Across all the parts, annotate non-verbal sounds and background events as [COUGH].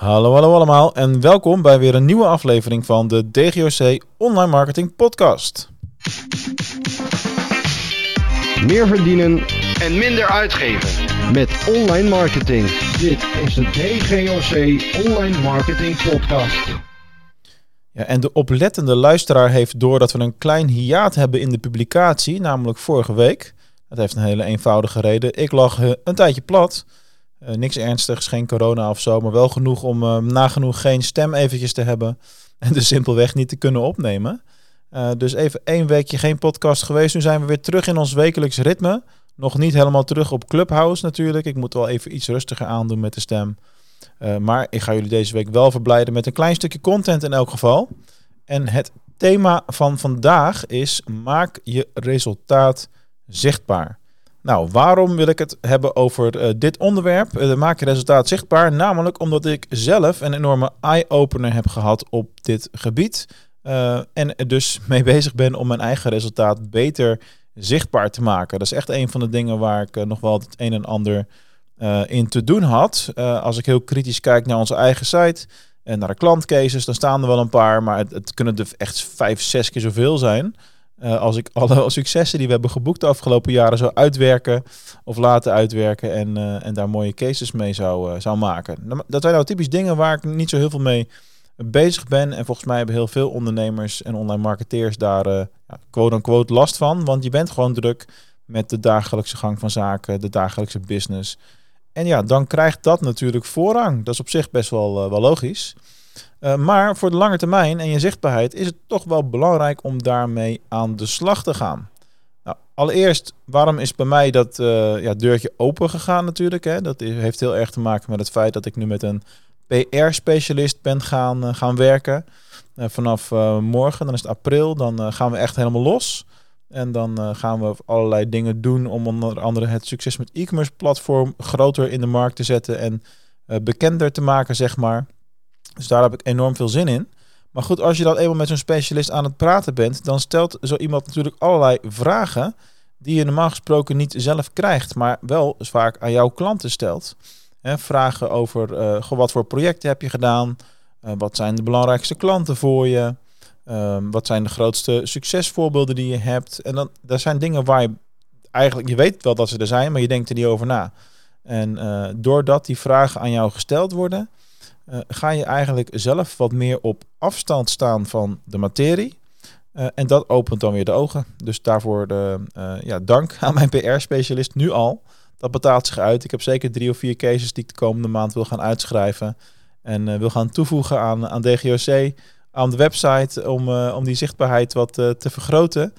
Hallo, hallo allemaal en welkom bij weer een nieuwe aflevering van de DGOC Online Marketing Podcast. Meer verdienen en minder uitgeven. met online marketing. Dit is de DGOC Online Marketing Podcast. Ja, en de oplettende luisteraar heeft door dat we een klein hiaat hebben in de publicatie, namelijk vorige week. Dat heeft een hele eenvoudige reden. Ik lag eh, een tijdje plat. Eh, niks ernstigs, geen corona of zo, maar wel genoeg om eh, nagenoeg geen stem eventjes te hebben. [LAUGHS] En dus simpelweg niet te kunnen opnemen. Eh, dus even één weekje geen podcast geweest. Nu zijn we weer terug in ons wekelijks ritme. Nog niet helemaal terug op Clubhouse natuurlijk. Ik moet wel even iets rustiger aandoen met de stem. Maar ik ga jullie deze week wel verblijden met een klein stukje content in elk geval. En het thema van vandaag is maak je resultaat zichtbaar. Nou, waarom wil ik het hebben over eh, dit onderwerp? Eh, maak je resultaat zichtbaar. Namelijk omdat ik zelf een enorme eye-opener heb gehad op dit gebied. Eh, en dus [LAUGHS] mee bezig ben om mijn eigen resultaat beter zichtbaar te maken. Dat is echt een van de dingen waar ik nog wel het een en ander in te doen had. Als ik heel kritisch kijk naar onze eigen site en naar de klantcases, dan staan er wel een paar, maar het, het kunnen er echt vijf, zes keer zoveel zijn. Eh, als ik [LAUGHS] alle successen die we hebben geboekt de afgelopen jaren zou uitwerken of laten uitwerken en, eh, en daar mooie cases mee zou, eh, zou maken. Nou, Dat zijn nou typisch dingen waar ik niet zo heel veel mee bezig ben. En volgens mij hebben heel veel ondernemers en online marketeers daar quote-unquote last van. Want je bent gewoon druk met de dagelijkse gang van zaken, de dagelijkse business. En ja, dan krijgt dat natuurlijk voorrang. Dat is op zich best wel, wel logisch. Eh, maar voor de lange termijn en je zichtbaarheid is het toch wel belangrijk om daarmee aan de slag te gaan. Nou, allereerst, waarom is bij mij dat eh, ja, deurtje open gegaan natuurlijk? Hè? Dat heeft heel erg te maken met het feit dat ik nu met een PR-specialist ben gaan, eh, gaan werken. Vanaf morgen, dan is het april, dan gaan we echt helemaal los. En dan gaan we allerlei dingen doen om onder andere het succes met e-commerce platform groter in de markt te zetten en bekender te maken, zeg maar. Dus daar heb ik enorm veel zin in. Maar goed, als je dan eenmaal met zo'n specialist aan het praten bent, dan stelt zo iemand natuurlijk allerlei vragen die je normaal gesproken niet zelf krijgt, maar wel vaak aan jouw klanten stelt. Vragen over eh, wat voor projecten heb je gedaan, Eh, wat zijn de belangrijkste klanten voor je, Ehm, wat zijn de grootste succesvoorbeelden die je hebt. En dan, dat zijn dingen waar je eigenlijk, je weet wel dat ze er zijn, maar je denkt er niet over na. En eh, doordat die vragen aan jou gesteld worden, ga je eigenlijk zelf wat meer op afstand staan van de materie. Eh, en dat opent dan weer de ogen. Dus daarvoor de, eh, ja, dank aan mijn PR-specialist nu al. Dat betaalt zich uit. Ik heb zeker drie of vier cases die ik de komende maand wil gaan uitschrijven. En eh, wil gaan toevoegen aan, aan DGOC, aan de website, om, eh, om die zichtbaarheid wat eh, te vergroten.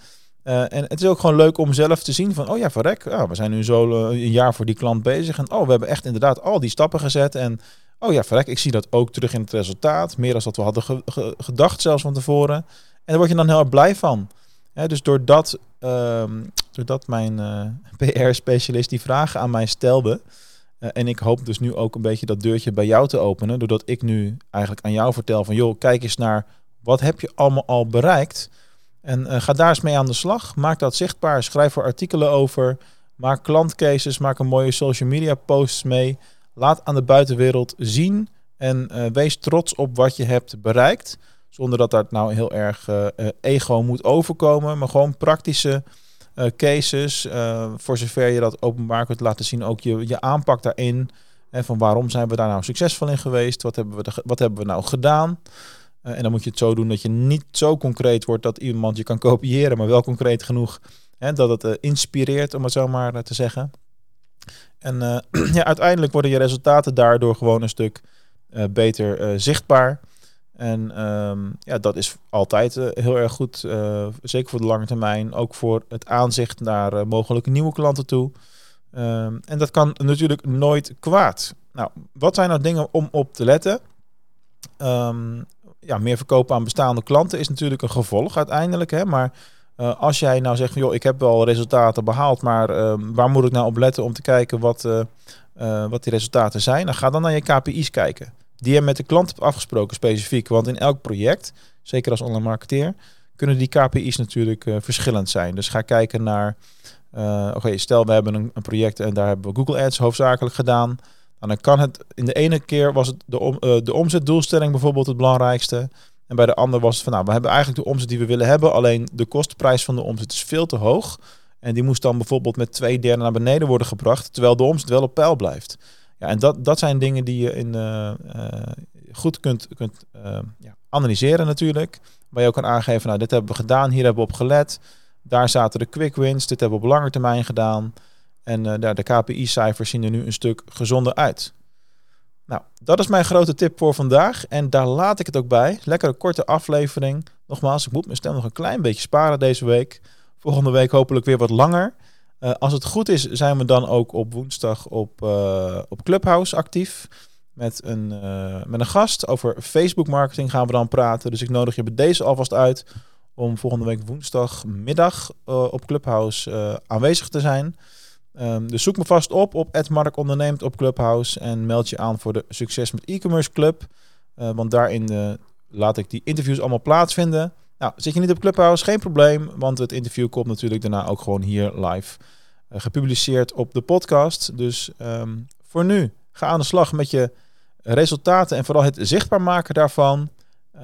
Eh, en het is ook gewoon leuk om zelf te zien van, oh ja, verrek, ja, we zijn nu zo eh, een jaar voor die klant bezig. En oh, we hebben echt inderdaad al die stappen gezet. En oh ja, verrek, ik zie dat ook terug in het resultaat. Meer dan wat we hadden ge- ge- gedacht zelfs van tevoren. En daar word je dan heel erg blij van. Dus doordat, ehm, doordat mijn eh, [LAUGHS] PR-specialist die vragen aan mij stelde... eh, en ik hoop dus nu ook een beetje dat deurtje bij jou te openen... doordat ik nu eigenlijk aan jou vertel van... joh, kijk eens naar wat heb je allemaal al bereikt... En eh, ga daar eens mee aan de slag. Maak dat zichtbaar. Schrijf er artikelen over. Maak klantcases. Maak een mooie social media posts mee. Laat aan de buitenwereld zien. En eh, wees trots op wat je hebt bereikt. Zonder dat dat nou heel erg eh, eh, ego moet overkomen. Maar gewoon praktische cases. voor zover je dat openbaar kunt laten zien. Ook je, je aanpak daarin. Hè, van waarom zijn we daar nou succesvol in geweest? Wat hebben we, wat hebben we nou gedaan? En dan moet je het zo doen dat je niet zo concreet wordt dat iemand je kan kopiëren, maar wel concreet genoeg hè, dat het inspireert, om het zo maar te zeggen. En eh, [CLEARS THROAT] ja, uiteindelijk worden je resultaten daardoor gewoon een stuk eh, beter eh, zichtbaar. En ehm, ja, dat is altijd heel erg goed, zeker voor de lange termijn, ook voor het aanzicht naar mogelijke nieuwe klanten toe. Ehm, en dat kan natuurlijk nooit kwaad. Nou, wat zijn nou dingen om op te letten? Ehm, ja, meer verkopen aan bestaande klanten is natuurlijk een gevolg uiteindelijk. Hè? Maar eh, als jij nou zegt van joh, ik heb wel resultaten behaald, maar ehm, waar moet ik nou op letten om te kijken wat, eh, eh, wat die resultaten zijn? Dan ga dan naar je KPI's kijken. Die je met de klant hebt afgesproken specifiek. Want in elk project, zeker als online marketeer, kunnen die KPI's natuurlijk verschillend zijn. Dus ga kijken naar, oké, stel we hebben een, project en daar hebben we Google Ads hoofdzakelijk gedaan. dan kan het in de ene keer was het de, de omzetdoelstelling bijvoorbeeld het belangrijkste. En bij de andere was het van nou, we hebben eigenlijk de omzet die we willen hebben. Alleen de kostprijs van de omzet is veel te hoog. En die moest dan bijvoorbeeld met twee derde naar beneden worden gebracht. Terwijl de omzet wel op peil blijft. Ja, en dat, dat zijn dingen die je in, eh, eh, goed kunt, kunt ja, analyseren natuurlijk. Waar je ook kan aangeven, nou dit hebben we gedaan, hier hebben we op gelet. Daar zaten de quick wins, dit hebben we op lange termijn gedaan. En de KPI-cijfers zien er nu een stuk gezonder uit. Nou, dat is mijn grote tip voor vandaag. En daar laat ik het ook bij. Lekkere korte aflevering. Nogmaals, ik moet mijn stem nog een klein beetje sparen deze week. Volgende week hopelijk weer wat langer. Uh, als het goed is, zijn we dan ook op woensdag op, uh, op Clubhouse actief. Met een, met een gast over Facebook marketing gaan we dan praten. Dus ik nodig je bij deze alvast uit om volgende week woensdagmiddag op Clubhouse aanwezig te zijn. Um, dus zoek me vast op op Mark Onderneemt op Clubhouse en meld je aan voor de Succes met E-commerce Club. Uh, want daarin uh, laat ik die interviews allemaal plaatsvinden. Nou, zit je niet op Clubhouse, geen probleem, want het interview komt natuurlijk daarna ook gewoon hier live uh, gepubliceerd op de podcast. Dus um, voor nu, ga aan de slag met je resultaten en vooral het zichtbaar maken daarvan.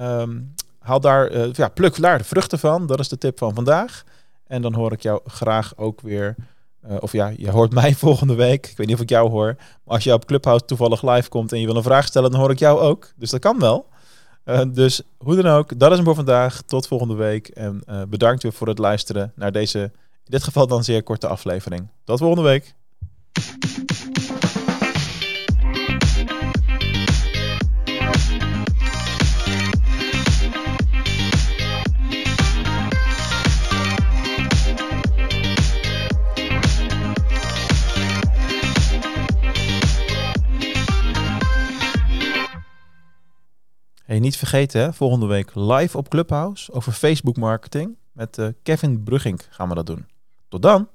Um, haal daar, ja, pluk daar de vruchten van, dat is de tip van vandaag. En dan hoor ik jou graag ook weer uh, of ja, je hoort mij [LAUGHS] volgende week. Ik weet niet of ik jou hoor. Maar als je op Clubhouse toevallig live komt en je wil een vraag stellen, dan hoor ik jou ook. Dus dat kan wel. Uh, dus hoe dan ook, dat is hem voor vandaag. Tot volgende week. En uh, bedankt weer voor het luisteren naar deze, in dit geval dan zeer korte aflevering. Tot volgende week. Hey, niet vergeten, hè, volgende week live op Clubhouse over Facebook marketing. Met uh, Kevin Brugging gaan we dat doen. Tot dan!